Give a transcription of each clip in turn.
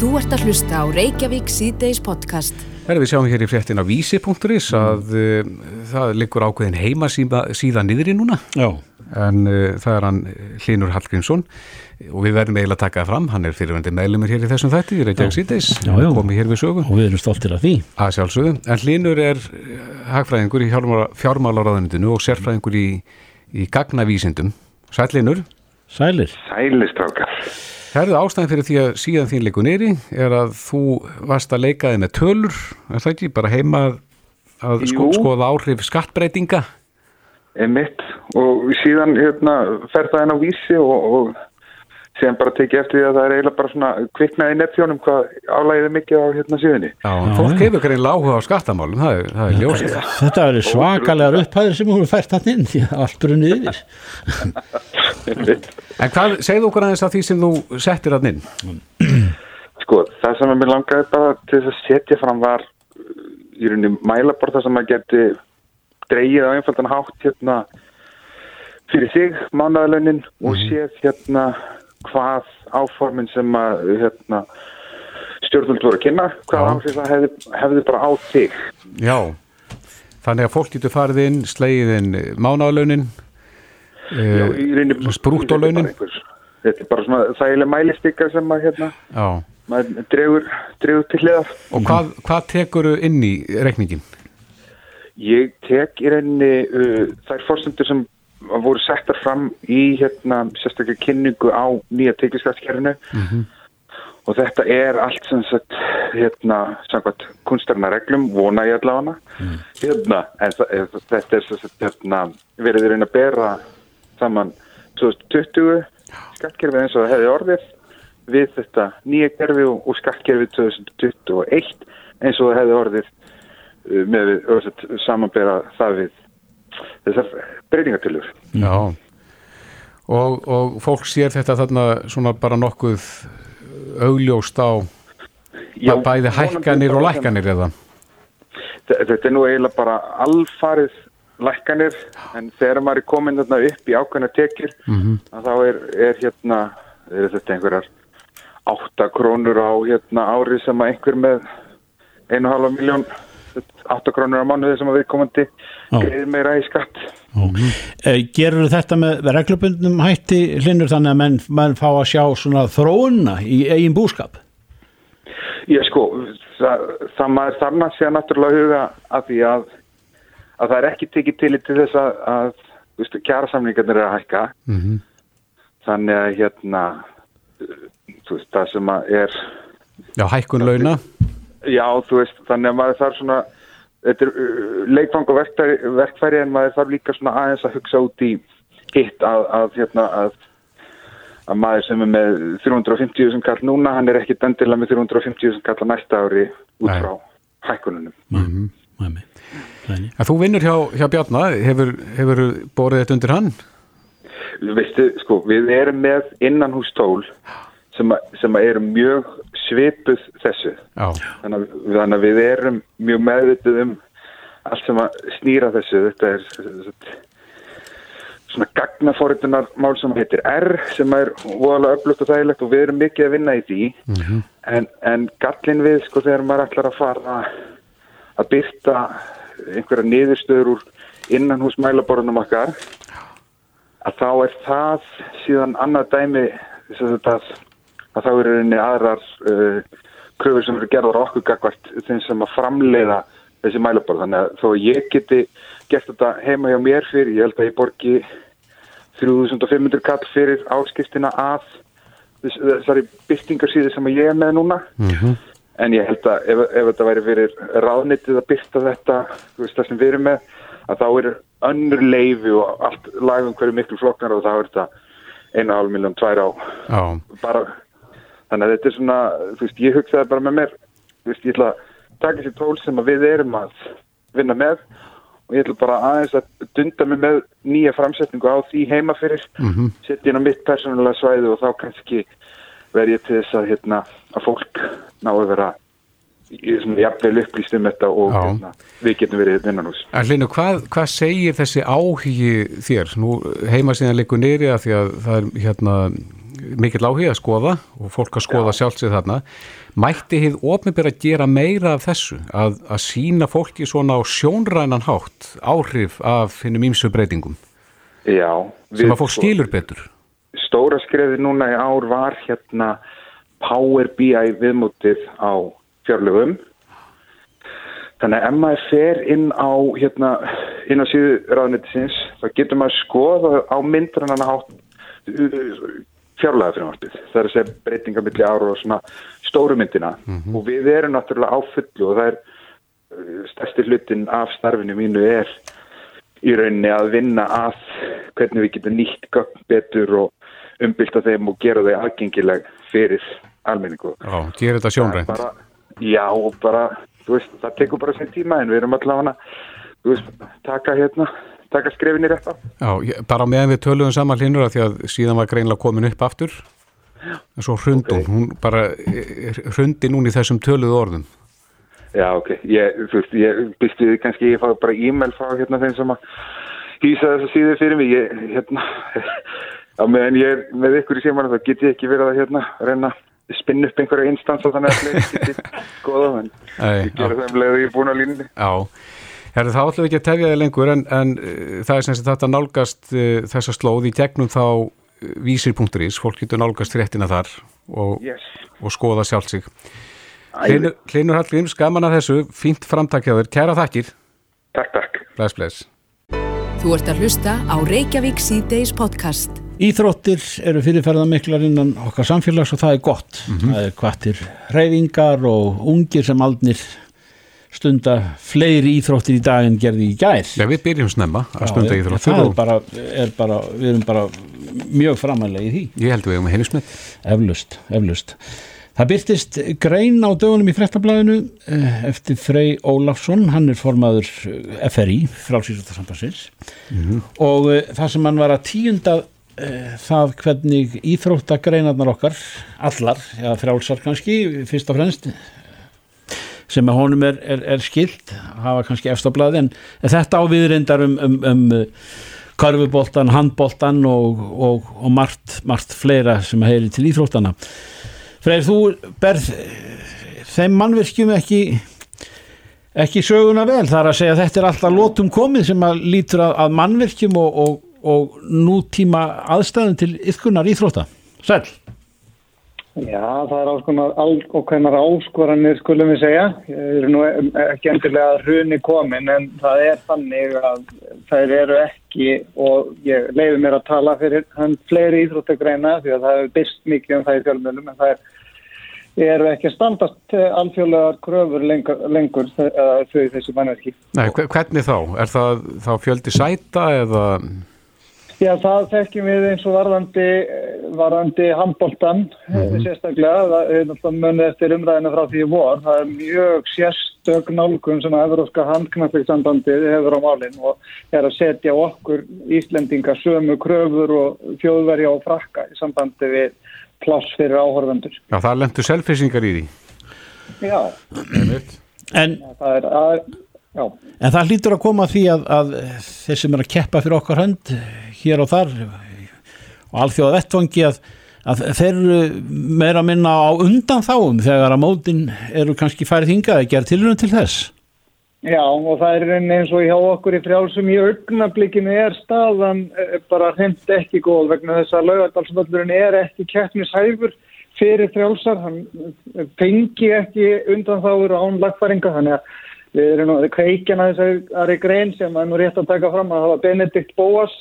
Þú ert að hlusta á Reykjavík síðdeis podcast. Herra, við sjáum hér í fréttin á vísi.is að uh, það liggur ákveðin heima síðan niður í núna Já. en uh, það er hann Hlinur Hallgrímsson og við verðum eiginlega að taka það fram, hann er fyrirvendir meðlumur hér í þessum þætti, Reykjavík síðdeis Já, já. komið hér við sögu og við erum stoltir af því að sjálfsögðu, en Hlinur er hagfræðingur í fjármálaráðunitinu og sérfræðingur í, í gagnavísindum. Sællinur Sælir Sælistrákar. Herðu ástæðin fyrir því að síðan þín leikur nýri er að þú varst að leika þig með tölur, er það ekki, bara heima að sko, skoða áhrif skattbreytinga? Emitt og síðan hérna, fer það inn á vísi og, og síðan bara tekið eftir því að það er eiginlega bara svona kviknaði í nefnfjónum hvað álægið er mikið á hérna síðunni. Já, fólk hefur greinlega áhuga á skattamálum, það er, það er ljósið. Þetta eru svakalegar upphæðir sem hún fært hann inn því að allt brunnið yfir En hvað, segðu okkur aðeins að því sem þú settir hann inn? Sko, það sem að mér langaði bara til þess að setja fram var í rauninni mælabort það sem að geti dreigið á einfaldan hátt hérna fyrir sig mánaðalögnin og séð hérna hvað áformin sem að hérna stjórnvöld voru að kynna, hvað áhrif það hefði, hefði bara á þig. Já, þannig að fólk getur farið inn, slegið inn í rauninni- sprúttólaunin. Þetta er bara svona þægileg mælistika sem að hérna maður dregur, dregur til hliðar. og hvað, hvað tekur inn í reikningin? Ég tek í rauninni uh, þær fórstendur sem voru settar fram í hérna sérstaklega kynningu á nýja tekliskattskerfinu og þetta er allt sem sagt hérna samkvæmt kunstarna reglum vona ég allavega. Hérna en þa- eh, þetta er sagt hérna verið í raun að bera saman 2020 skattkerfið eins og það hefði orðið við þetta nýja kerfi og, og skattkerfið 2021 eins og það hefði orðið uh, með við samanbera það við þessar breytingartilur. Já, og, og fólk sér þetta þarna svona bara nokkuð augljóst á Já, bæði hækkanir og lækkanir eða? Þe- Þetta er nú eiginlega bara alfarið lækkanir en þegar maður er komin þarna upp í ákveðna tekjur Mhm. að þá er, er hérna er þetta einhverjar 8 krónur á hérna ári sem einhver með 1,5 miljón 8 krónur á mánuði sem að við komandi greiðir meira í skatt. Eh, Gerur þetta með reglubundnum hætti hlinnur þannig að menn, menn fá að sjá svona þróuna í eigin búskap? Já sko, það, það maður þarna sé að náttúrulega huga að því að, að það er ekki tekið til til þess að, að þú veist, kjærasamningarnir er að hækka. Mhm. þannig að hérna þú veist, það sem að er Já, hækkun launa? Já, þú veist, þannig að maður þarf svona þetta er uh, leikfang og verkfæri, verkfæri en maður þarf líka svona aðeins að hugsa út í hitt að, að hérna að að maður sem er með 350 sem kall núna, hann er ekkit endilega með 350 sem kall næsta ári út Nei. frá hækkununum. mm -hmm. En þú vinnur hjá, hjá Bjarna, hefur, hefur borðið þetta undir hann? Veistu, sko, við erum með innanhústól sem, að- sem að eru mjög svipuð þessu. Þannig að, þannig að við erum mjög meðvitið um allt sem að snýra þessu. Þetta er svona gagnafóritunar mál sem heitir R sem er voðalega öflugt og þægilegt og við erum mikið að vinna í því. En, en gallin við, sko, þegar maður ætlar að fara að byrta einhverja niðurstöður úr innan hús mælaborðunum okkar að þá er það síðan annað dæmi þess að, það, að þá eru henni aðrar uh, kröfur sem eru gerðar okkur gagvart þeim sem að framleiða þessi mælaborð. Þannig að þó að ég geti gert þetta heima hjá mér fyrir, ég held að ég borgi 3500 kall fyrir áskiptina að þess, þessari byrtingarsýði sem ég er með núna. En ég held að ef, ef þetta væri fyrir ráðnitið að byrta þetta þú veist, það sem við erum með að þá er önnur leifi og allt lagum hverju miklu flokknar og þá er þetta einu hálf miljón tvær á já, bara þannig að þetta er svona, þú veist, ég hugsaði bara með mér þú veist, ég ætla að taka sér tól sem við erum að vinna með og ég ætla bara aðeins að dunda mig með nýja framsetningu á því heima fyrir Mhm. setja inn á mitt persónulega svæði og þá kannski verð ég til þess að hérna, að fólk ná að vera jafnvel upplýst um þetta og hérna, við getum verið vinnanús En Hlinu, hvað, hvað segir þessi áhugi þér? Nú heima síðan leikur neyri að því að það er hérna mikill áhuga að skoða og fólk að skoða sjálfsið þarna. Mætti hið ofnibæra að gera meira af þessu að, að sína fólki svona á sjónrænan hátt áhrif af hinnum ímsu breytingum? Já. sem að fólk skilur betur? Stóra skreði núna í ár var hérna Power BI viðmútið á fjárlögum. Þannig að ef maður fer inn á, hérna, inn á síðu ráðnættisins, þá getur maður skoða á myndrannan hátt fjárlega frumvartið. Það er að segja breytinga milli ára og svona stóru myndina og við erum náttúrulega á fullu og það er uh, stærsti hlutin af starfinu mínu er í rauninni að vinna að hvernig við getum nýtt gögn betur og umbylta þeim og gera þau aðgengileg fyrir almenningu. Já, gera þetta sjónrænt já, og bara, þú veist, það tekur bara sem tíma en við erum allavega, þú veist, taka hérna, taka skrefin í rétt á. Já, bara meðan við töluðum saman hlinur að því að síðan var greinlega komin upp aftur en svo hrundum, Ok. hún bara hrundi núna í þessum töluðu orðum Já, ok, ég, veist, ég við kannski, ég fá bara e-mail frá hérna þeim sem að hýsa þessa síðu fyrir mig, ég, hérna, á meðan ég er með ykkur í símanum þá get ég ekki verið að hérna reyna að spinna upp einhverja instans og þannig að fleiri geti góða, en ég gera það um leið og ég er búin á línunni. Já, Herri, þá ætlum við ekki að tefja þig lengur en, en uh, það er sem sagt þetta nálgast uh, þessa slóð í gegnum þá uh, vísir.is, fólk getur nálgast fréttina þar og, Yes. og skoða sjálf sig. Æ, Hlinur, Hlinur Hallgríms, gaman að þessu, fínt framtakjaður, kæra þakkir, Takk, takk. bless, bless. Þú ert að hlusta á Reykjavík síðdeis podcast. Íþróttir eru fyrirferðamiklar innan okkar samfélags og það er gott. Það er kvartir reyfingar og ungir sem aldnir stunda fleiri íþróttir í dag en gerði í gær. Já, við byrjum snemma að stunda Já, íþróttir Það er bara, er bara, við erum bara mjög framalega í því. ég held við eigum að heimsmynd. Eflust, eflust. Það byrtist grein á dögunum í fréttablaðinu eh, eftir Frey Ólafsson, hann er formaður eh, FRI, frálsýrjóttasambansins og uh, það sem hann var að tíunda það hvernig íþróttagreinarnar okkar, allar, já frálsar kannski, fyrst og fremst, sem að honum er, er, er skilt, hafa kannski efstablaði, en þetta á viðrindar um, um, um uh, karfuboltan, handboltan og, og, og margt, margt fleira sem heyri til íþróttana. Freyr, þú berð eh, þeim mannverkjum ekki ekki söguna vel, það er að segja að þetta er alltaf lótum komið sem að lítur að, að mannverkjum og, og, nútíma aðstæðum til yfkunar íþrótta. Sæl. Já, það er áskonar ákveðnar áskoranir skulum við segja. Ég er nú ekki endilega hruni komin en það er þannig að þær eru ekki og ég leiði mér að tala fyrir hann fleiri íþróttagreina því að það hefur byrst mikið um það í fjölmjölum en það er eru ekki standast alþjóðlegar kröfur lengur, lengur þau þessi mannverki. Nei, hve- hvernig þá? Er það þá fjöldi sæta eða... Já, það þekkjum við eins og varðandi, varðandi handbóltan sérstaklega, það er náttúrulega munið eftir umræðinu frá því vor, það er mjög sérstök nálgun sem að Evróska handknappleiksambandið hefur á málinn og er að setja okkur Íslendinga sömu kröfur og þjóðverja og frakka í sambandi við pláss fyrir áhorfendur. Já, það lendur selfisingar í því. Já, En, það er að, já. en það hlýtur að koma því að, að þeir sem er að keppa fyrir okkar hönd hér og þar og alþjóða vettvangi að, að þeir eru meira að minna á undan þáum þegar að mótin eru kannski færið hingað að gera tilrunum til þess. Já, og það er eins og hjá okkur í frjálsum í augnablikinu er staðan eh, bara hreint ekki góð vegna þess að laugardalsvöldurinn er ekki keppnishæfur fyrir frjálsar, hann fengi ekki undan þáur án lagfæringa, þannig að við erum nú kveikjana þessari grein sem er nú rétt að taka fram að það var Benedikt Bóas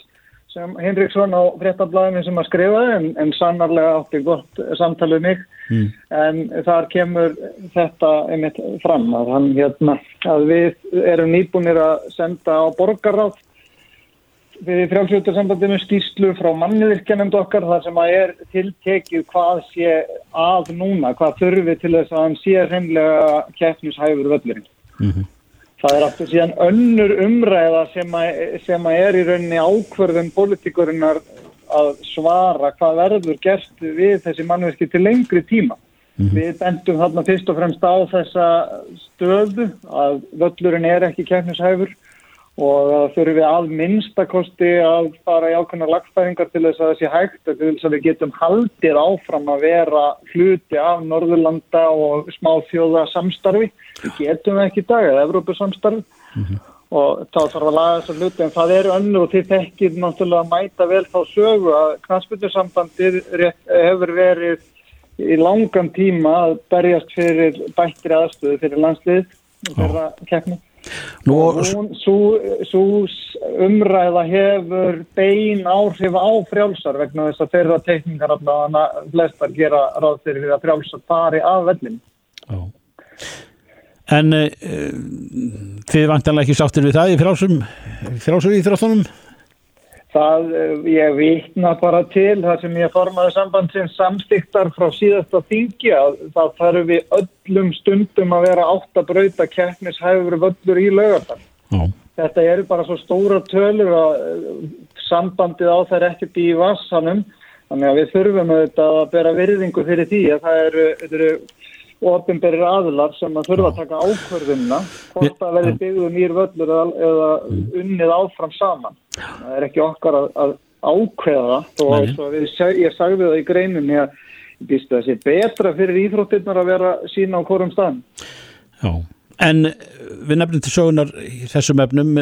sem Hinriksson á fréttablaðinu sem að skrifa en, en sannarlega átti gott samtalið mig Mm. en þar kemur þetta einmitt fram að, hann, hérna, að við erum nýbúinir að senda á borgarráð við frjálfsjóttarsambandinu skýrslu frá manniðirkjanum okkar þar sem að er tiltekið hvað sé að núna, hvað þurfi til þess að hann sé hreinlega keppnishæfur völlurinn. Það er aftur síðan önnur umræða sem að, sem að er í rauninni ákverðum politikurinnar að svara hvað verður gert við þessi mannverki til lengri tíma. Við bendum þarna fyrst og fremst á þessa stöðu að völlurinn er ekki keppnishæfur og það þurfi að minnstakosti að fara í ákveðna lagfæðingar til þess að það sé hægt og til þess að við getum haldið áfram að vera hluti af Norðurlanda og smáþjóða samstarfi. Við getum ekki í dag, eða Evrópusamstarfi mm -hmm. og þá þarf að laga þessar hluti en það eru önnur og þið þekkir náttúrulega að mæta vel þá sögu að knastbyrjusambandir hefur verið í langan tíma að berjast fyrir bættri aðstöðu fyrir landslið þeirra keppni. Nú, Svo umræða hefur bein áhrif á frjálsar vegna þess að þeirra teikningar allavega flestar gera ráð fyrir að frjálsar fari af vellin. En uh, þið vantanlega ekki sáttir við það í frjálsum, frjálsum íþróttunum? Það, eh, ég vitna bara til það sem ég formaði sambandsins samstiktar frá síðasta þingi að það þarf við öllum stundum að vera átt að brauta keppnishæfur völlur í lögartan. Mm. Þetta eru bara svo stóra tölur að eh, sambandið á þær ekkert í vassanum þannig að við þurfum auðvitað að bera virðingu fyrir því að það eru, eru ofinberir aðlar sem að þurfa að taka ákverðunna hvort að verði byggðum nýr völlur eða mm. unnið áfram saman. Það er ekki okkar að, að ákveða og við, ég sagði það í greininni að það sé betra fyrir íþróttirnar að vera sína á hverjum staðn Já, en við nefnum til sögunar í þessum efnum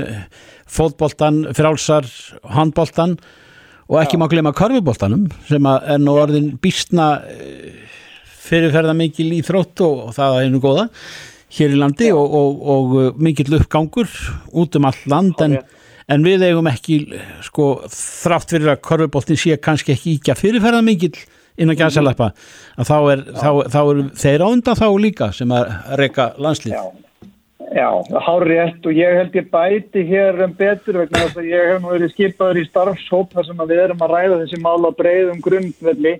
fótboltan, frálsar handboltan og ekki má glema karfuboltanum sem er nú orðin býstna eh, fyrirferða mikil í þrótt og, og það er nú góða hér í landi og, og, og mikill uppgangur út um all land en en við eigum ekki sko þrátt fyrir að korfuboltin sé kannski ekki ekki að fyrirferða mikill inn á gæðsaleppa að þá er, þá, þá er þeir ánda þá líka sem að reyka landslýð Já, Já hári rétt og ég held ég bæti hér um betur vegna þess að ég hef nú verið skipaður í starfshóp þar sem við erum að ræða þessi mál á breyðum grundvelli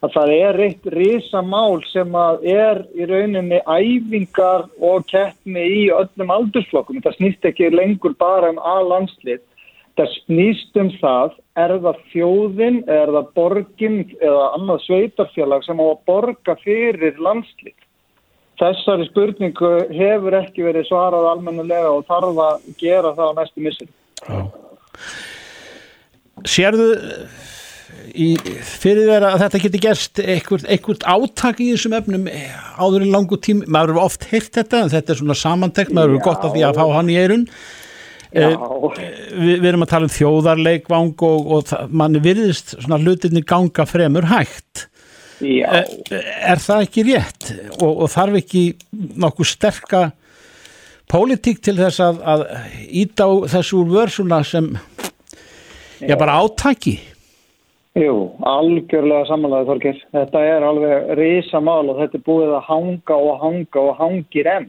að það er eitt risamál sem að er í rauninni æfingar og keppni í öllum aldursflokkum. Það snýst ekki lengur bara um A-landslið. Það snýst um það, er það fjóðin, er það borgin eða annað sveitarfélag sem á að borga fyrir landslið. Þessari spurningu hefur ekki verið svarað almennulega og þarf að gera það á næstu missin. Sérðu í, fyrir þeirra að þetta geti gerst einhvert áttak í þessum efnum áður í langu tím, maður hefur oft heyrt þetta þetta er svona samantekt, maður hefur gott af því að fá hann í eirun eh, við, við erum að tala um þjóðarleikvang og, og það, manni virðist svona hlutinni ganga fremur hægt. Eh, er það ekki rétt? Og, og þarf ekki nokkuð sterka pólitík til þess að, að íta á þessu vörsuna sem já bara átaki Jú, algjörlega samanlega Þorgir. Þetta er alveg risamál og þetta er búið að hanga og hanga og hangir enn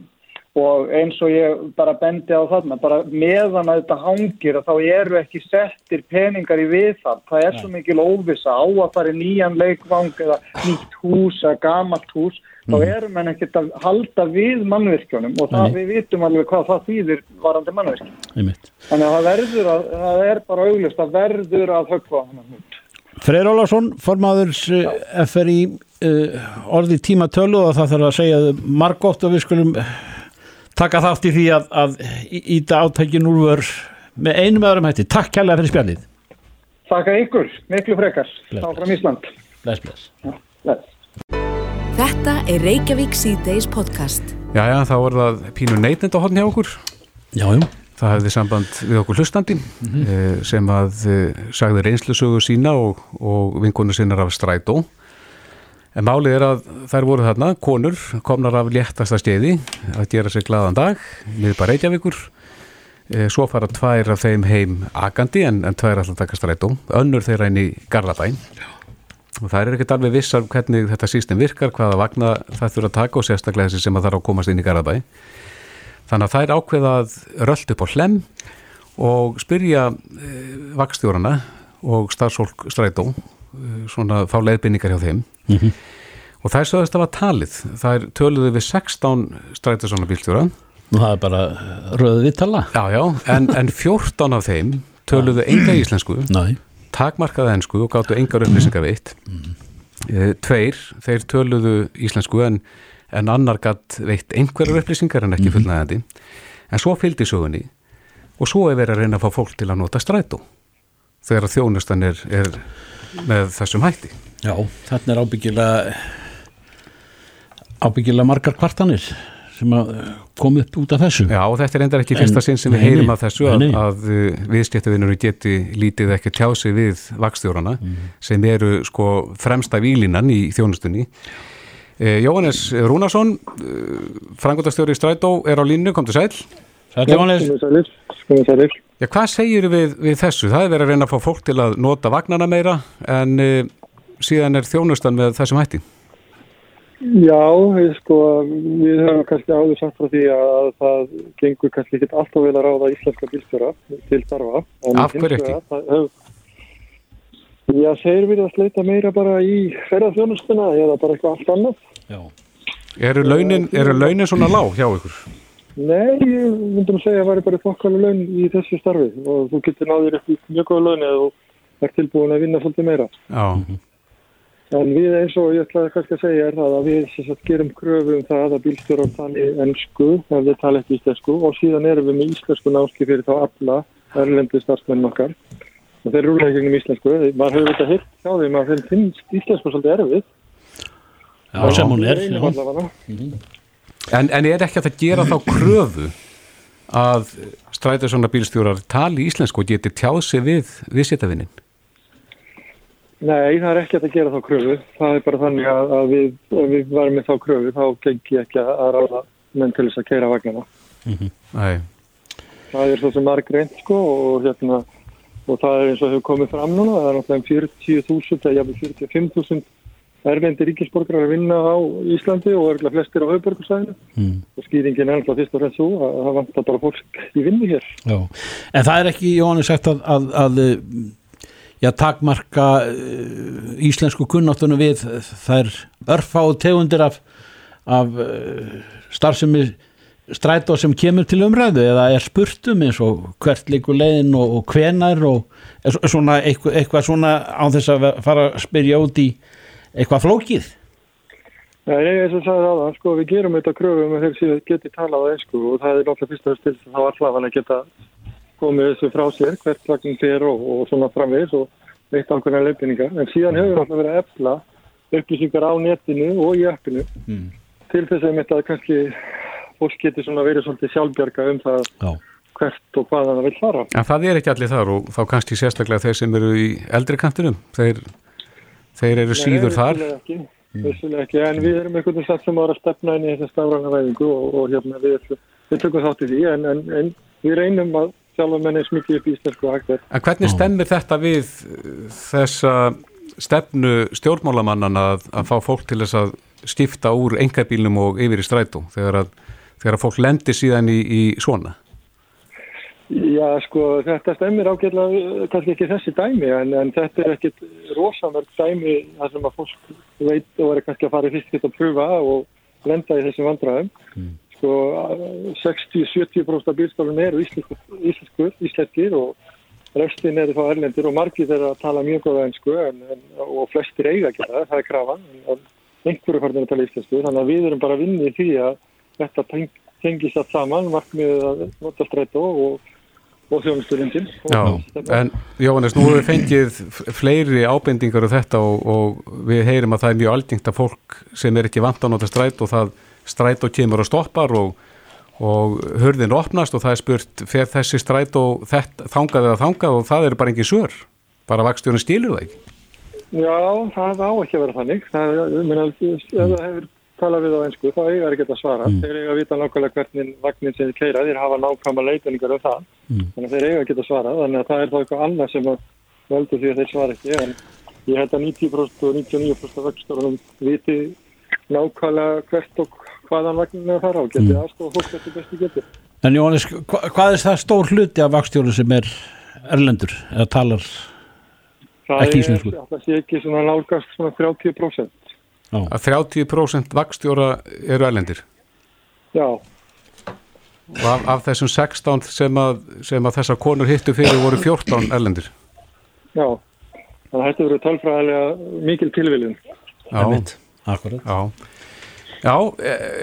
og eins og ég bara bendi á þarna, bara meðan að þetta hangir og þá eru ekki settir peningar í við það. Það er svo mikil óvisa á að fara í nýjan leikvang eða nýtt hús eða gamalt hús, mm. þá erum við ekkert að halda við mannvirkjunum og það, við vitum alveg hvað það þýðir varandi mannvirkjum. Þannig að það verður að, það er bara auglust að verður að höggva hann að hlut. Freyr Ólarsson, formaðurs FRI uh, orði tíma tölu og það þarf að segja margótt og við skulum taka þátt í því að, að íta átækin úrver með einum öðrum hætti. Takk kærlega fyrir spjallið. Takk að ykkur, miklu frekar þá frá Ísland. Bless, bless. Já, bless. Þetta er Reykjavík C-Days podcast. Já, já, þá er það pínu neytend á hodni á okkur. Já, já. Það hefði samband við okkur hlustandi mm -hmm. sem að eh, sagði reynslusögu sína og, og vinkonu sinnar af strætó. En málið er að þær voru þarna, konur, komnar af léttasta steiði að gera sér gladan dag, miður bara Reykjavíkur. Eh, svo fara tvær af þeim heim agandi en, en tvær alltaf taka strætó, önnur þeirra inn í Garðabæn. Og það er ekkert alveg vissar hvernig þetta sístem virkar, hvaða vagna það þurfa að taka og sérstaklega þessi sem að þarf að komast inn í Garðabæn. Þannig að það er ákveðað röld upp á hlem og spyrja e, vakstjórarna og starfsfólk strætó, e, svona fá leiðbynningar hjá þeim mm -hmm. og það er sögðast að var talið. Það er töluðið við 16 strætisona bílstjóra. Nú það er bara röðið við tala. Já, já, en, en 14 af þeim töluðu enga íslensku, Næ. takmarkaða ennsku og gáttu engar upplýsingar veitt. Mm. E, tveir, þeir töluðu íslensku en en annar gatt veitt einhverjar upplýsingar en ekki mhm. fullnægandi en svo fylgdi sögunni og svo er verið að reyna að fá fólk til að nota strætó þegar þjónustan er, er með þessum hætti. Já, þarna er ábyggilega ábyggilega margar kvartanir sem að kom upp út af þessu. Já, og þetta er endar ekki fyrsta sinn sem við nei, af þessu að, að uh, viðskiptavinnur geti lítið ekki tjási við vakstjórana Mhm. sem eru sko fremsta výlinan í þjónustunni. Eh, Jóhannes Rúnarsson, uh, frangotastjóri Strætó, er á línu, kom til sæl. Sæll Jóhannes. Já, hvað segir við, við þessu? Það er verið að reyna að fá fólk til að nota vagnana meira en uh, síðan er þjónustan með þessum hætti. Já, við, sko, við höfum kannski áður sagt frá því að það gengur kannski ekki alltaf vel að ráða íslenska bílstjóra til starfa. Af hverju ekki? það Hef, já, þeir vilja sleita meira bara í ferðarþjónustuna eða bara eitthvað allt annað. já, Eru launin, eru launin svona lág hjá ykkur? Nei, ég myndum að segja að það væri bara þokkalega laun í þessu starfi og þú getur náður upp í mjög góða laun eða þú ert tilbúin að vinna svolítið meira. Já, En við eins og ég ætlaði kannski að segja er það að við sem sagt, gerum kröfu um það að bílstjórar tali ennsku ef þeir tala ekki íslensku og síðan erum við með íslensku náski fyrir þá alla erlendu starfsmenn okkar og þeir rúlega í gegnum íslensku. Maður hefur þetta hitt hjá að þeim finnst íslensku svolítið erfið. já, sem hún er. Allavega. en, en er ekki að gera þá kröfu að strætið svona bílstjórar tali íslensku og geti tjáð sig við viðséttavinnin? Nei, það er ekki að gera þá kröfu. Það er bara þannig að, að við, við varum með þá kröfu þá gengi ekki að ráða menn til þess að keira vagnana. Nei, Það er svo sem marg reynd sko og hérna og það er eins og hefur komið fram núna það er náttúrulega um 40.000 eða jafnvel 45.000 erlendi ríkisborgarar að vinna á Íslandi og örgulega flestir á höfuborgarsæðinu Mm. og skýringin er náttúrulega fyrst og fremst svo að það vantar bara fólk í vinnu hér. Já, en það er ekki, Jóhannes, sagt að, að, að já, takmarka uh, íslensku kunnáttunum við þær örfá tegundir af, af uh, starfsemi strætó sem kemur til umræðu eða er spurtum eins og hvert líkur leiðin og, og hvenar og svo- svona eitthvað, eitthvað svona á þess að fara að spyrja út í eitthvað flókið Nei, nei, eins og sagði aðan, sko, við gerum þetta kröfum að þeir séu geti talað á einsku og það er náttúrulega fyrst og að þá allavega að geta komið þessu frá sér, hvert vagnin fer og, og svona framvegis og veitt ákveðna leifinningar. En síðan hefur náttúrulega verið að efla upplýsingar á netinu og í appinu Mm. til þess að þetta kannski fólk geti svona verið svolítið sjálfbjarga um það Já, hvert og hvað það vil fara. en það er ekki allir þar og þá kannski sérstaklega þeir sem eru í eldri kantinum, þeir, þeir eru síður Nei, þar. ekki, vissulega ekki, en við erum einhvern veginn satt sem ára að stefna inn í þessa stafræna væðingu og, og hérna við, við tökum þátt í því en, en, en við reynum að sjálfa menni smikið upp í hægt er. En hvernig stemmir þetta við þessa stefnu stjórnmálamannan að, að fá fólk til þess að skipta úr engabílnum og yfir í strætó þegar að, þegar fólk lendir síðan í, í svona? Já, sko, þetta stemmir ágætlega eh, kannski ekki þessi dæmi en, en þetta er ekkit rosamörg dæmi þar sem að fólk veit og er kannski að fara í fyrst geta að pröfa og lenda í þessum vandræðum. Sko, 60-70% af bílstofnum eru íslenskur, íslenskir og restin eru þá erlendir og margir þeirra tala mjög góða en, og flestir eiga gera það, það er krafan en, einhverju farnir að tala íslensku þannig að við erum bara vinna í því að þetta teng, tengist allt saman markmiðið að nota strætó og, og þjónusturindin en Jóhannes, nú hefur við fengið fleiri ábendingar um þetta og, og við heyrim að það er mjög aldingt að fólk sem er ekki vant að nota strætó það strætó kemur og stoppar og, og hörðin opnast og það er spurt fer þessi strætó þangað eða þangað og það eru bara engin sör bara vakstjórun stílur það ekki? Já, það á ekki að vera þannig. Það, ég meina, ef það hefur talað við á einsku, þá eiga þeir ekki að svara. Þeir eiga að vita nákvæmlega hvernig vagnin sem þeir keira, þeir hafa nákvæmlega leifinningar um það. Mm. þannig að þeir eiga ekki að svara þannig að það er þá eitthvað annað sem að veldur því að þeir svara ekki. En ég held að 90% og 99% af vagstórunum viti nákvæmlega hvert og hvaðan vagnin er að fara og geti mm. aðstofa fólk eftir bestu getur En Jóhannes, hva, hvað er það stór hluti af vakstjóru sem er erlendur eða talar Það er, það sé ekki svona nálgast svona 30% að 30% vakstjóra eru erlendir? Já, og af, af þessum 16 sem að, sem að þessar konur hittu fyrir voru 14 erlendir? Já. Þannig að þetta verður tölfræðilega mikil tilviljun. Já. Akkurat já. Já,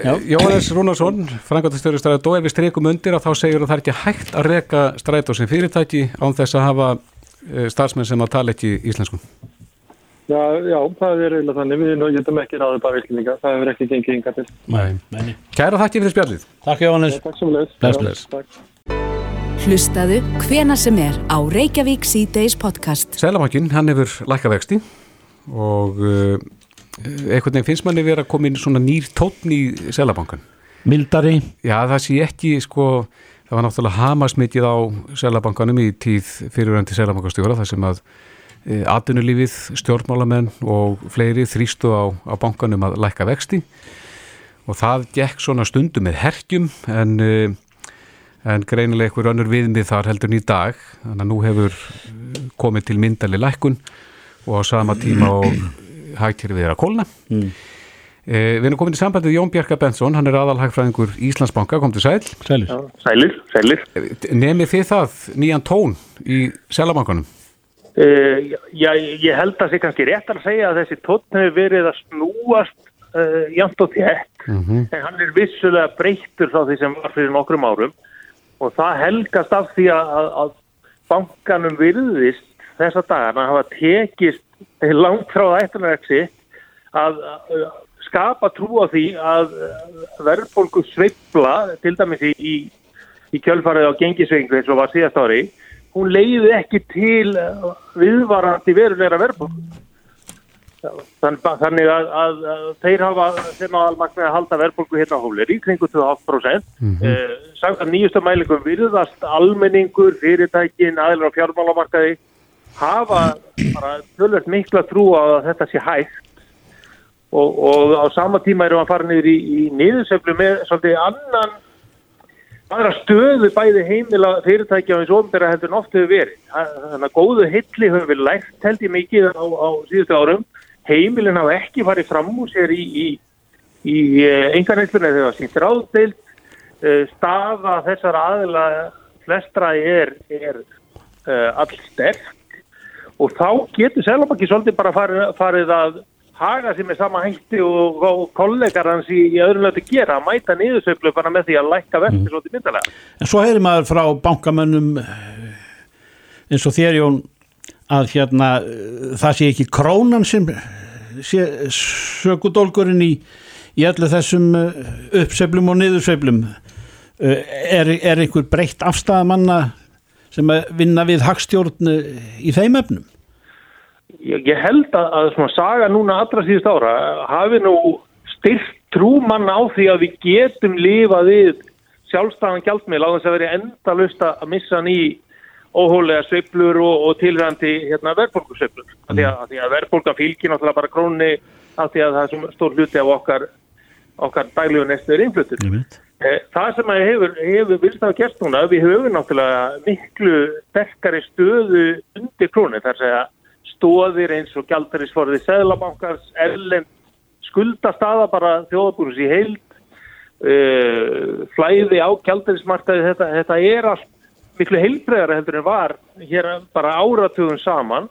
Já. Jóhannes Rúnarsson, frangvæntastjóri strætó, ef við streikum undir að þá segjur að það er ekki hægt að reka strætó sem fyrirtæki án þess að hafa starfsmenn sem að tala ekki íslensku. Já, já, það er eiginlega þannig, við getum ekki ráðið bara vilkninga, það hefur ekki gengið yngar til. Nei. Kæra þakki fyrir spjallið. Takk Jóhannes. Takk sem leys. Bless, bless. Hlustaðu hvena sem er á Reykjavík C-Days podcast. Sælamakinn, hann hefur lækavexti og uh, einhvern veginn finnst manni verið að koma inn svona nýr tótn í Sælabankan. Mildari. Já, það sé ekki, sko, það var náttúrulega hamasmikið á Sælabankanum í tíð fyrirvændi Sælabankastjóra þar sem að atvinnulífið, stjórnmálamenn og fleiri þrýstu á, á bankanum að lækka vexti og það gekk svona stundu með herkjum en, e, en greinilega einhver önnur viðmið þar heldur nýj dag þannig að nú hefur komið til myndali lækkun og á sama tíma og hægtir við að kólna mm. eh, Við erum komin í sambandið Jón Bjarka Bensson, hann er aðalhægfræðingur Íslandsbanka, kom til sæl Sælir, sælir, sælir. Nefnið þið það nýjan tón í selabankanum? Eh, já, ég held að það sé kannski rétt að segja að þessi tón hefur verið að snúast uh, jæmt og þétt mm -hmm. en hann er vissulega breyttur frá því sem var fyrir nokkrum árum og það helgast af því að, að bankanum virðist þessa dagana hafa tekist langt frá ættunarexi að skapa trú á því að verðbólku sveibla til dæmis í, í, kjölfarið á gengisvegingu eins og var síðast ári hún leiði ekki til viðvarandi verulegra verðbólku þannig að, að, að þeir hafa sem aðalmagnir að halda verðbólku hérna á hólir í kringu 2,5% mm -hmm. eh, samkvæmt nýjustu mælingum virðast almenningur, fyrirtækin, aðlar á fjármálamarkaði hafa bara tölvöld mikla trú á að þetta sé hægt. Og, og á sama tíma erum við að fara niður í, í niðurseflu með svolítið annan aðra stöðu bæði heimila fyrirtækja og eins og ofnbæra heldur oft hefur verið. Þannig að góðu hilli höfum við lært held ég mikið á, á síðustu árum. Heimilin hafa ekki farið fram úr sér í, í, í engarnætlunni þegar það sýntir áðdeild. Eh, staða þessar aðila flestra er, er uh, all sterk og þá getur Selabakki svolítið bara farið, farið að haga sér með sama hætti og, og kollegar hans í, í öðrum lötu gera að mæta niðursöflu bara með því að lækka verði mm. svolítið myndalega. En svo heyrir maður frá bankamönnum eins og þér Jón að hérna það sé ekki krónan sem sé sökudólgurinn í, í öllu þessum uppseflum og niðursöflum er, er einhver breytt afstæðamanna sem vinna við hagstjórn í þeim efnum? Ég, ég held að, að svona saga núna allra síðust ára hafi nú styrkt trúmann á því að við getum lifað við sjálfstæðan gjaldmiðl á þess að veri endalust að missa ný óhólega sveiblur og, og tilrændi hérna, verðbólkusveiblur. Mm. Því að, að verðbólka fylgir náttúrulega bara krónni af því að það er stór hluti af okkar, okkar daglíu næstuður innflutur. Mm. Það sem að hefur, hefur vilst að gert núna, við höfum náttúrulega miklu sterkari stöðu undir krónu þar segja stóðir eins og gældarísforðið Sæðlabankars, erlend skuldastaða bara þjóðabúrus í heild, uh, flæði á gældarísmarkaði, þetta, þetta er allt miklu heilbreðara heldur en var hér bara áratugum saman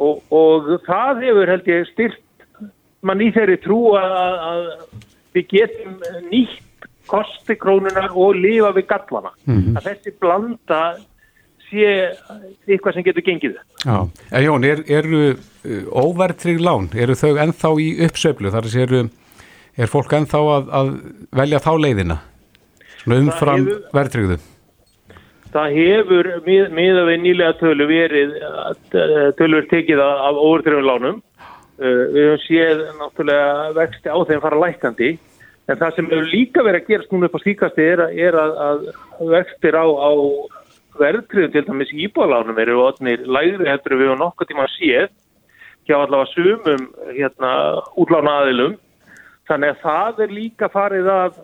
og, og það hefur held ég styrt mann í þeirri trú að, að við getum nýtt kosti krónunar og lifa við gallana. Mm -hmm. Að þessi blanda sé eitthvað sem getur gengið. Já, en Jón, eru er, uh, óvertrið lán, eru þau ennþá í uppsöflu? Þar er, er fólk ennþá að, að velja þá leiðina? Umfram vertriðu? Það hefur miða við nýlega tölu verið tölur tekið af óvertriðum lánum. Uh, við höfum séð náttúrulega vexti á þeim fara lækandi En það sem hefur líka verið að gerast núna upp á síkasti er, er að, að vextir á, á verðtriðum til dæmis íbúðalánum eru otnir lægri heldur við og nokkuð tíma séð hjá allavega sumum hérna, útlána aðilum. Þannig að það er líka farið að,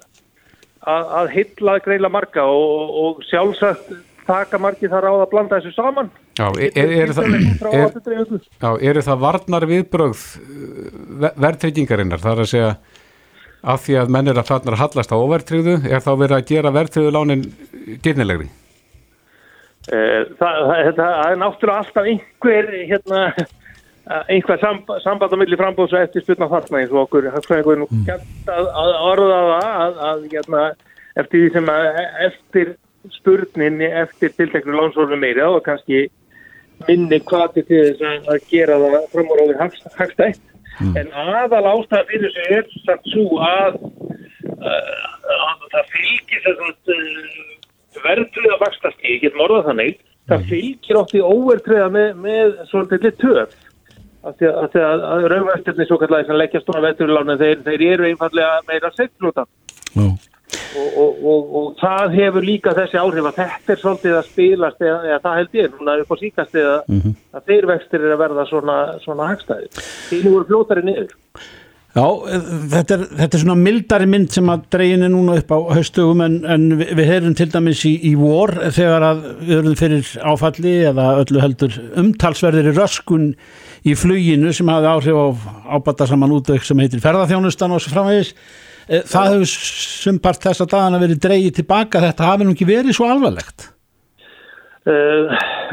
að, að hylla greila marga og, og sjálfsagt taka margi þar á að blanda þessu saman. Já, eru er það, er, það varnar viðbröð verðtryggingarinnar? Það er að segja af því að menn er að að hallast á overtryggðu, er þá verið að gera verðtryggðu lánin dýrnilegri? Eh, það, er náttúrulega alltaf einhver hérna, einhver samb samband á milli frambóðs og eftir spilna þarna eins og okkur. Gætt að, að orða það að, að hérna, eftir því sem að eftir spurnin eftir tilteknu lánsorfum meiri þá er kannski minni kvati til þess að, að gera það framúr á því hagstætt. En aðal ástæða fyrir þessu er samt svo að, uh, að það fylgir þess að uh, verðtriða vakstastíð, ég get morðað þannig það fylgir oft í óvertriða með, með svolítið töf. Af því að, að, að raunvæstirni svo kallar sem leggjast á verðtriðlánu þeir, þeir eru einfallega meira seglúta og, og, og, og það hefur líka þessi áhrif að þetta er svolítið að spilast eða, eða það held ég núna upp á síkast eða að þeir vextir er að verða svona, svona hagstæði þínu voru fljótari niður Já, þetta er, þetta er svona mildari mynd sem að dregin er núna upp á haustugum en, en við, við heyrum til dæmis í, í vor þegar að við erum fyrir áfalli eða öllu heldur umtalsverðir í röskun í fluginu sem hafði áhrif á ábata saman útveik sem heitir ferðarþjónustan og svo framvegis. Eh, Það hefur sumpart þessa dagana verið dreigið tilbaka, þetta hafi nú ekki verið svo alvarlegt. Uh,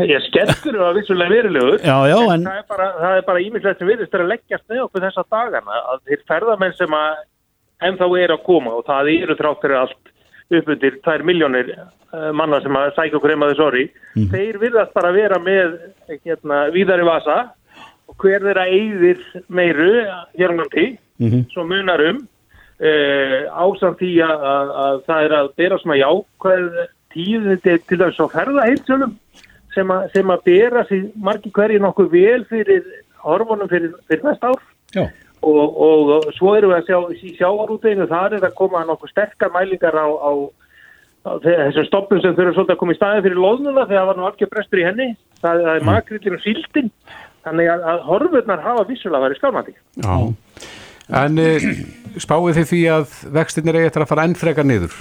ég skellur það vissulega verulegur. Já, já, en það er bara, það er bara ímislegt sem virðist er að leggjast með okkur þessa dagana að þeir ferðamenn sem að ennþá er að koma og það eru þráttur allt upp undir 2 miljónir uh, manna sem að sækja okkur heim að þess orði þeir virðast bara vera með hérna, víðari vasa og hver þeirra eyðir meiru hér á landi svo munar um uh, ásamt því að, að, að það er að bera svona jákvæð tíðindi til þess að ferða heilsölum sem, sem að bera sér margi hverju nokkuð vel fyrir hormonum fyrir, fyrir næsta ár. Og, og, og svo erum við að sjá í sjávarúteginu þar er að koma nokkuð sterkar mælingar á, á, á þe- þessum stoppum sem þurfa svolítið að koma í staði fyrir loðnuna þegar það var nú algjör brestur í henni. Það, það er makrillin og síldin. Þannig að, að horfurnar hafa vissulega verið skálmandi. Já. En uh, spáið þið því að vextinir eigi eftir að fara enn frekar niður?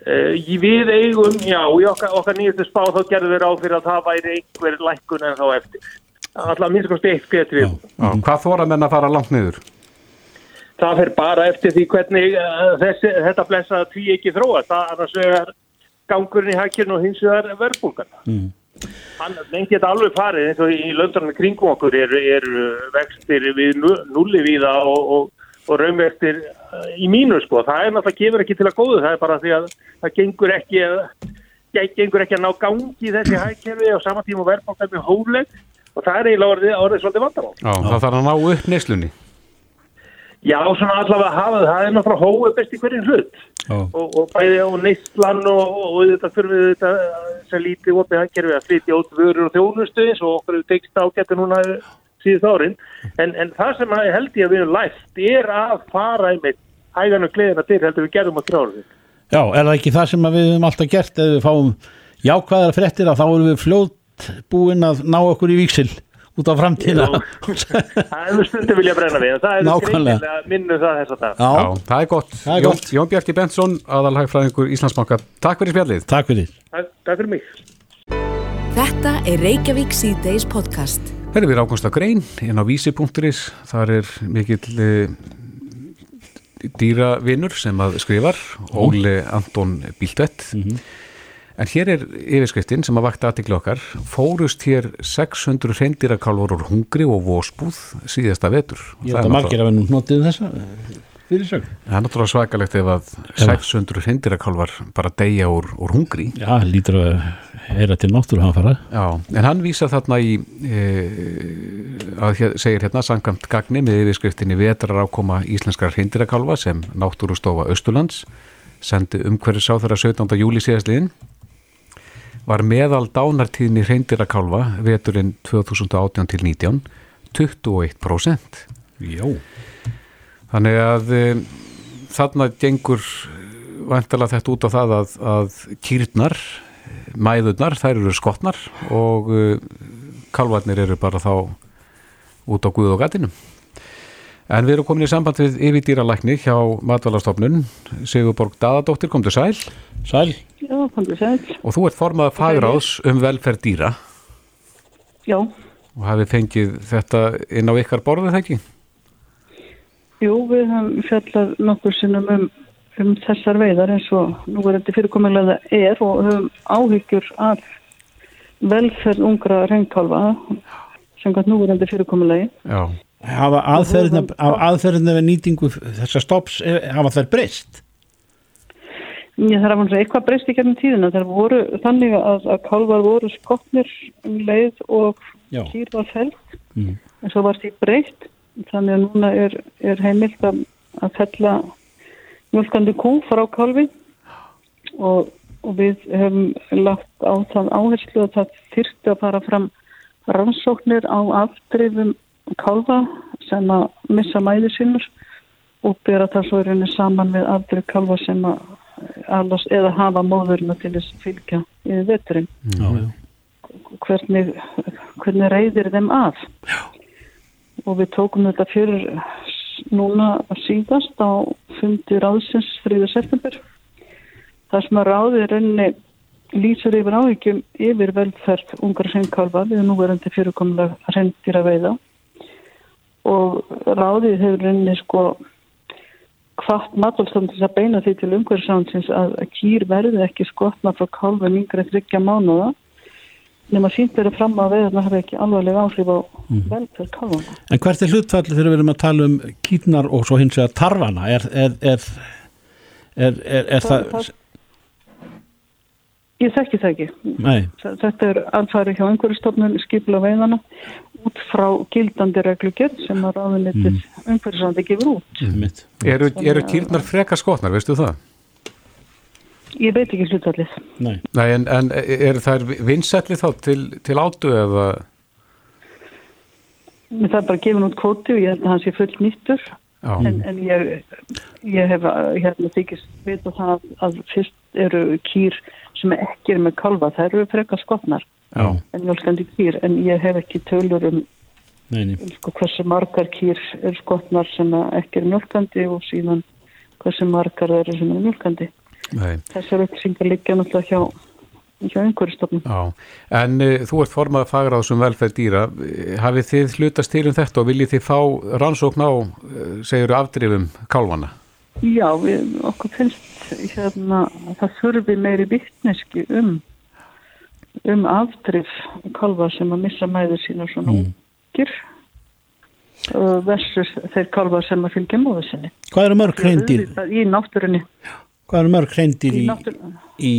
Uh, við eigum, já, í okkar, okkar nýjastu spá þá gerðum við ráð fyrir að það væri einhver lækkun en þá eftir. Alltaf minnst kosti eitt betri. Já. Hvað þóra menn að fara langt niður? Það fer bara eftir því hvernig uh, þessi, þetta blessa tví ekki þróast. Það annars vegar gangurinn í hækjun og hins vegar verðbúlgan. Mm. Hann lengi þetta alveg farið eins og í löndunum kringum okkur er, er vextir við nu- núlli víða og, og, og raumvextir uh, í mínu sko. Það er náttúrulega gefur ekki til að góðu. Það er bara því að það gengur ekki að ge- gengur ekki að ná gangi í þessi hækkerfi og saman tíma verðbúlgan er mjög hófleg og það er eiginlega orðið, orðið svolítið vandamál. Já, það þarf að ná upp neyslunni. Já, svona allavega hafa það er náttúrulega hóið best í hverjum hlut Já. og, og bæði á neistlan og, og þetta þurfum við þetta sem lítið opið hagkerfi að flytja út vörur og þjónustu eins og okkur síðust árin en, en það sem að held ég að við erum lært er að fara einmitt hægan og gleðina til heldur við gerðum á þrjáru Já, er það ekki það sem við höfum alltaf gert ef við fáum jákvæðar fréttir að þá erum við fljótt búin að ná okkur í víksil út á framtíðina Það er stundum vilja brenna við það er Nákvæmlega. greinilega minnum það þess að það Já, Já, það er gott. Það er Jón, gott. Jón Bjarki Bentsson, aðalhagfræðingur Íslandsbanka. Takk fyrir spjallið. takk fyrir Takk takk fyrir mig Þetta er Reykjavík C-Days podcast. Herri við ákvæmst að grein inn á vísi.is. Þar er mikill uh, dýravinur sem að skrifar, Óli Anton Bíltvett. En hér er yfirskriftin sem að vakta aðtikli okkar. Fórust hér 600 reyndirakálfur úr hungri og vósbúð síðasta vetur. Ég Það held er að margir að vera nú hnotið þessa fyrirsögn Það er náttúrulega svakalegt ef að 600 reyndirakálfar bara deyja úr, úr hungri. Já, lítur að heyra til náttúru hann fara Já, en hann vísar þarna í e, að hér, segir hérna samkvæmt gagni með yfirskriftinni vetrar ákoma íslenskar reyndirakálfa sem náttúrustofa Östurlands sendi umhverfis á þeirra 17. júli síðastliðin var meðal dánartíðni reyndirakálfa veturinn 2018 til 19 21%. Já, Þannig að e, þarna gengur vantalega þetta út á það að, að kýrnar, mæðurnar, þær eru skotnar og e, kalvarnir eru bara þá út á guð og gatinum. En við erum komin í samband við yfirdýralækni hjá Matvalastofnun, Sigurborg Daðadóttir, kom til sæl sæl Já, komdu sæl. og þú ert formað fagráðs um velferð dýra Já, og hafið fengið þetta inn á ykkar borðið það ekki? Jú, við höfum fjallað nokkur sinnum um, um þessar veiðar eins og nú er þetta fyrirkomulega er og höfum áhyggjur af velferð ungra reynkálfa samkvæmt núverandi fyrirkomulegi. Já. Hafa aðferðina, við nýtingu þessar stops, eh, hafa þær breyst? Ég þarf að vera eitthvað breyst í gernum tíðina. Það voru þannig að, að kálvar voru skotnir um leið og kýr var feld. Mm. En svo var því breytt. Þannig að núna er, er heimilt að, að fella mjölkandi kú frá kálfi og, og við hefum lagt á það áherslu að það þyrfti að fara fram rannsóknir á afdrifum kálfa sem að missa mæði sínur og bera það svo í rauninni saman með afdrif kálfa sem að alast, eða hafa móðurna til þess að fylgja. Já, já. Hvernig, hvernig reyðir þeim af? Já. Og við tókum þetta fyrir núna síðast á fundi ráðsins 3. september. Það sem að ráði rauninni lýsur yfir áhyggjum yfir velferð ungar hreinkálfa við núverandi fyrirkomlega hreindýra veiða og ráðið hefur rauninni sko hvart matalstofn til að beina því til umhverfisánsins að að kýr verði ekki skotna frá kálfum yngre þryggja mánuða nema sínt verið fram að veiðarna hafi ekki alvarlega áhrif á velferð kálfana. En hvert er hlutfalli þegar við erum að tala um kýtnar og svo hins vegar tarfana? Er, er, er, er, er, er það, það Ég þekki það ekki. nei, Þetta er alfæri hjá umhverfistofnun skipla veiðana út frá gildandi reglugjörn sem að ráðunitið mm. umhverfisandi gefur út. mitt. Eru, eru kýrnar frekar skotnar, veistu það? Ég veit ekki hlutallið. Nei. Nei, en, en eru þær vinsætli þá til, til átu eða? Það er bara gefin út kvóti og ég held að hann sé full nýttur Já. en, en ég, ég hef hérna þykist vita það að fyrst eru kýr sem ekki er með kalva, það eru frekar skotnar Já. en mjölkandi kýr en ég hef ekki tölur um Nei, nei. sko, hversu margar kýr er skotnar sem að ekki er mjölkandi og síðan hversu margar eru sem er mjölkandi. Nei. Þessar upplýsingar liggja náttúrulega hjá, hjá einhverjastofnum. Já, en uh, þú ert formað fagráðs um velferð dýra. Eh, Hafið þið hlutast til um þetta og viljið þið fá rannsókn á, uh, segjuru, afdrifum kálvana? Já, við, okkur finnst hérna að það þurfi meiri vittneski um um afdrif kalva sem að missa mæður sína svona mm. uh, versus þeir kalva sem að fylgja móðu sinni. Hvað eru mörg hreindir, Í náttúrunni. Hvað eru mörg hreindir Í í,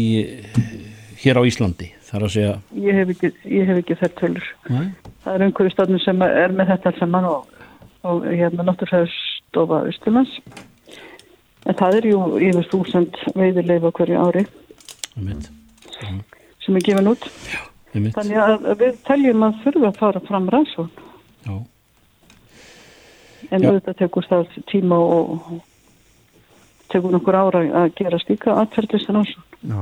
hér á Íslandi? Segja, Ég hef ekki, ekki þær tölur. nei, Það er einhverju stofnum sem er með þetta saman og, og hérna náttúrfæðstofa Íslands. En það er jú yfir þúsund veiðileifa hverju ári mitt. sem er gefin út. mitt. Þannig að að við teljum að þurfa að fara fram rannsókn. Já. En Já. auðvitað tekur það tíma og tekur nokkur ára að gera stíka aðferðlist rannsókn. Já.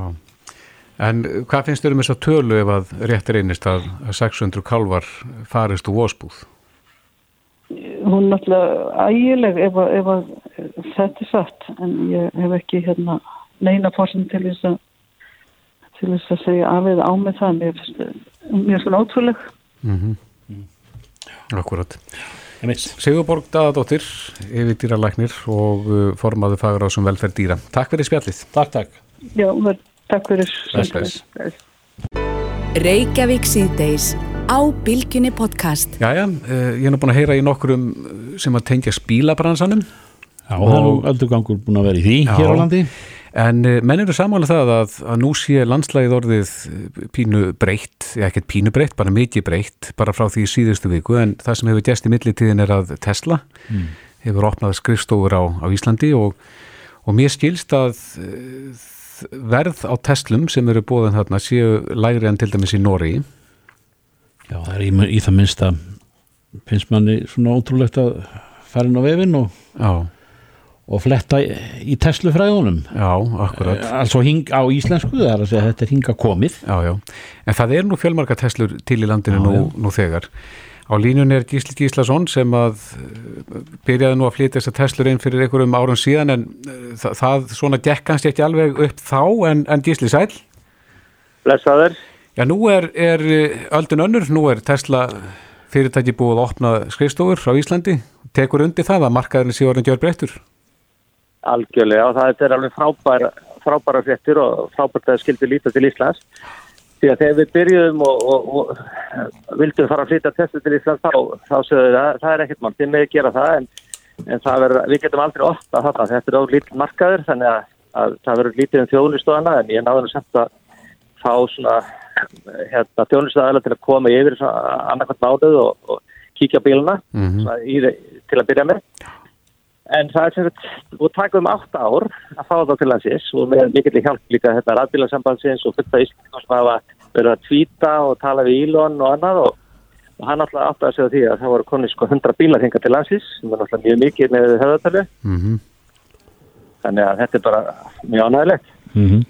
En hvað finnst þér um þess að tölu ef að rétt reynist að, að 600 kálvar farist úr vósbúð? Hún er náttúrulega ægileg ef, að- ef að þetta er satt en ég hef ekki hérna neina fórsinn til þess að til þess að segja af eða á með það mér finnst það mjög svona ótrúleg Mm Akkurat. Sigurborg Daðadóttir, yfir dýralæknir og uh, formaðu fagráðs um velferð dýra. Takk fyrir spjallið. Takk, takk. Já, vel, takk fyrir bless. Bless. Reykjavík síðdeis á Bilginni podcast. Jæja, uh, ég er nú búin að heyra í nokkrum uh, sem að tengja spílabransanum Já, það er nú öldurgangur búin að vera í því Já. hér á landi. En uh, menn eru samanlega það að, að nú sé landslægið orðið uh, pínu breytt, eða ekkert pínu breytt, bara mikið breytt, bara frá því síðustu viku. En það sem hefur gæst í millitíðin er að Tesla hefur opnað skrifstofur á, á Íslandi og, og mér skilst að uh, verð á Teslum sem eru búin þarna séu lægri en til dæmis í Nóri Já, það er í, í það minnsta finnst manni svona ótrúlegt að fara inn á vefinn og, Já, og fletta í, í Tesla fræðunum. já, akkurat Altså hing á íslensku, það er að segja að þetta er hinga komið. Já, já, en það er nú fjölmarga Teslur til í landinu Já, nú, já. nú þegar. Á línun er Gísli Gíslason sem að uh, byrjaði nú að flytja þessar Teslur inn fyrir einhverjum árum síðan en uh, það, það svona gekk kannski ekki alveg upp þá en, en Gísli sæl. Blessaður. Já, nú er, er öldun önnur, nú er Tesla fyrirtæki búið að opna skrifstofur frá Íslandi. Tekur undir það að markaðurinn sé orðin gjör breyttur? Algjörlega og það er alveg frábæra, frábæra fréttir og frábært að skildi líta til Íslands. því að þegar við byrjuðum og, og, og vildum fara að flytja testu til Ísland þá, þá sögðu það, það er ekkert mann, þið með gera það en, en það verður, við getum aldrei ofta þetta, þetta er á lítið markaður þannig að, að það verður lítið um þjóðnistofana en ég náður að setja fá svona hérna, þjóðnistofana til að koma yfir annarkvæmt mánuð og, og kíkja bíluna Mhm. svona í, til að byrja með En það er sem sagt, við takum átt ár að fá það til landsins og með mikill hjálp líka þetta rafbílasambandsins og fullt af íslendingum sem hafa verið að tvíta og tala við Ílon og annað og, og hann alltaf átt að segja því að það voru konið sko 100 bílar hinga til landsins sem var alltaf mjög mikið með höfðatölu Mhm. þannig að þetta er bara mjög ánægilegt. Mm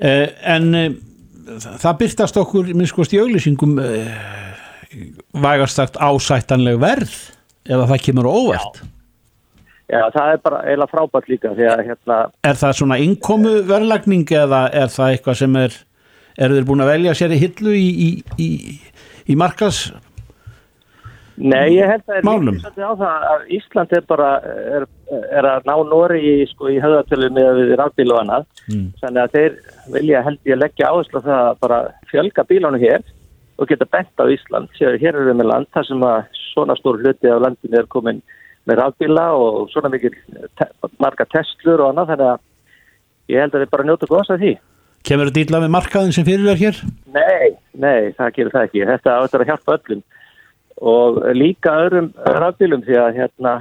en uh, það byrtast okkur minn sko stjöglýsingum uh, vægast sagt ásættanleg verð eða það kemur á óvart Já, það er bara eiginlega frábært líka því að hérna, er það svona innkomu verðlagning eða er það eitthvað sem er eru þeir búin að velja sér í hillu í, í, í, í markas Nei, ég held að það er Málum. líka á það að Ísland er bara er, er að ná Nóri í, sko, í höfðatölu með við rafbíl og annað Mm. þannig að þeir vilja held ég leggja áherslu á það að bara fjölga bílanu hér og geta bent á Ísland sér hér eru við með land þar sem að svona stór hluti af landinu er komin með rafbíla og svona mikið te marga testlur og annað þannig að ég held að við bara njóta góðs af því kemur þetta illa með markaðin sem fyrir er hér Nei, nei, það gerir það ekki. Þetta áttur að hjálpa öllum og líka öðrum rafbílum því að hérna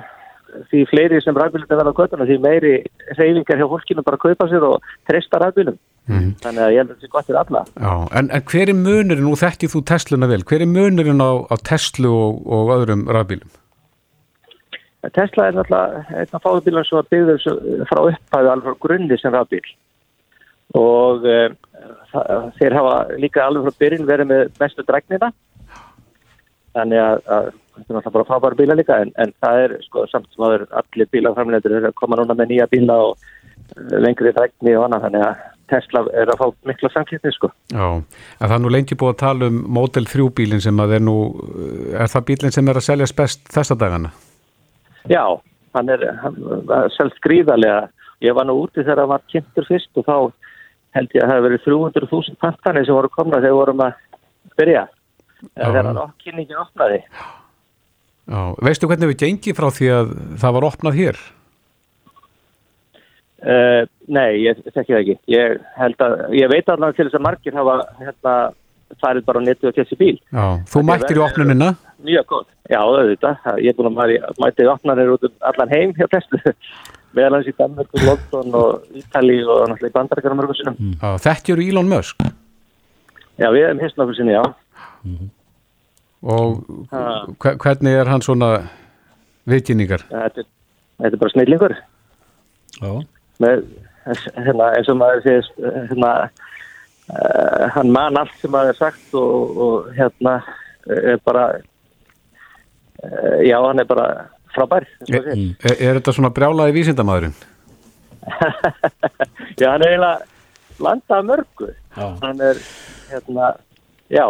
því fleiri sem rafbílum verða á kvötuna því meiri reyfingar hjá fólkinu bara að kaupa sér og treysta rafbílum. Mhm. Þannig að ég held að þetta er gott fyrir alla. Já, en, en hver er munurinn, nú þekkið þú Tesluna vel, hver er munurinn á, á Tesla og, og öðrum rafbílum? Tesla er náttúrulega einn af fáðubílum sem var byggður svo- frá upphæðu alveg frá grunni sem rafbíl og e, það, þeir hafa líka alveg frá byrjun verið með mestu dregnina þannig að, að þetta er náttúrulega bara fábæra bíla líka en, en það er sko samt sem að allir bílaframlendur eru að koma núna með nýja bíla og eh, lengri dregni og annað þannig að Tesla er að fá mikla samkipni sko. Já, en það er nú lengi búið að tala um Model 3 bílinn sem að er nú, er það bílinn sem er að seljast best þessa dagana? Já, hann er hann selst gríðarlega. Ég var nú úti þegar hann var kynntur fyrst og þá held ég að það hefði verið 300.000 pantanir sem voru komna þegar vorum að byrja. Þegar hann kynningin opnaði. Já, veistu hvernig við gengið frá því að það var opnað hér? Uh, nei, ég þekki það ekki. Ég, að, ég veit alveg til þess að margir hafa hérna, farið bara á netu og kessi bíl. Já, þú mættir í opnunina? Mjög góð. Já, auðvitað. Ég er búin að mæti, mæti opnanir út um allan heim hjá flestu. Meðal hans í Danmark og London og Ítali og náttúrulega í bandarækjara mörgum sinum. Já, þetta eru Elon Musk Já, við hefum hist nokkuð sinni, já. og Ha. hve- hvernig er hann svona viðkynningar? Þetta, þetta er bara snillingur. Já. Með, hérna, eins og maður segir, hérna, hann man allt sem maður er sagt og, og hérna, er bara, uh, já, hann er bara frábær. eins og Er, maður segir. er, er þetta svona brjálaði vísindamaðurinn? Já, hann er eiginlega landað mörgu. Já. Hann er, hérna, já,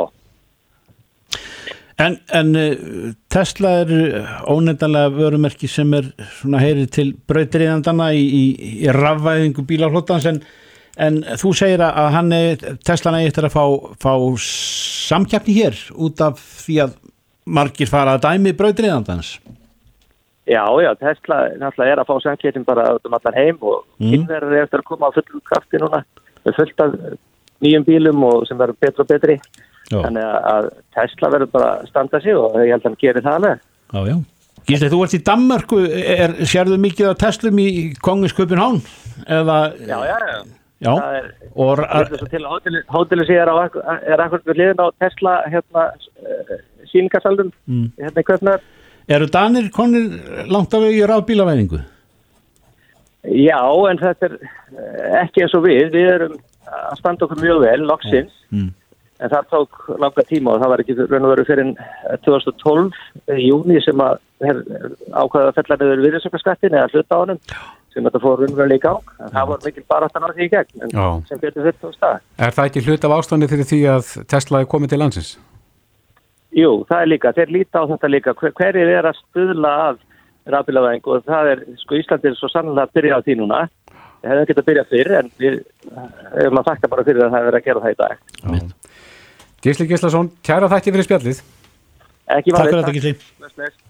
En, en Tesla er ónefndanlega vörumerki sem er svona heyri til brautriðandana í, í, í rafvæðingu bílaflótans en, en þú segir að hann Tesla er eftir að fá, fá samkjafni hér út af því að margir fara að dæmi brautriðandans. já, já, Tesla náttúrulega er að fá samkettin bara um allan heim og Mm. kynverður er eftir að koma á fullum krafti núna með fullt af nýjum bílum og sem verður betri og betri. Já, Þannig að- að Tesla verður bara að standa sig og ég held að hann gerir það alveg. já, já. Gísli, þú ert í Danmörku, er, sérðu mikið af Teslum í Konginsköpun Hán? Eða, Já, já, já. Já. Er, Og, hóteli, sé er, á, akkur- er við liðin á Tesla hérna, síningarsaldum Mm. hérna í Köpnar. eru Danir konir langt af vegi rafbílavæðingu? Já, en þetta er eh, ekki eins og við. Við erum að standa okkur mjög vel, loksins. Mm. En það tók langa tíma og það var ekki raun og veru fyrir en 2012 í júni sem að her, ákvaða að fella niður virðisökkarskattin eða hluta á honum sem þetta fór raun og veru í gang. En það var mikil bara aftan á því í gegn en Já. sem betur fyrir þá stað. Er það ekki hlut af ástæðanir fyrir því að Tesla er komið til landsins? Jú, það er líka, þeir líta á þetta líka, hver, hverjir er að stuðla að rafbílavæðingu og það er, sko Íslandi er svo sannlega að byrja á því núna Við hefðum getað að byrja fyrr en við hefum að þakka bara fyrir að það verið að gera það í dag. Gísli Gíslason, kæra þætti fyrir spjallið Ekki Takk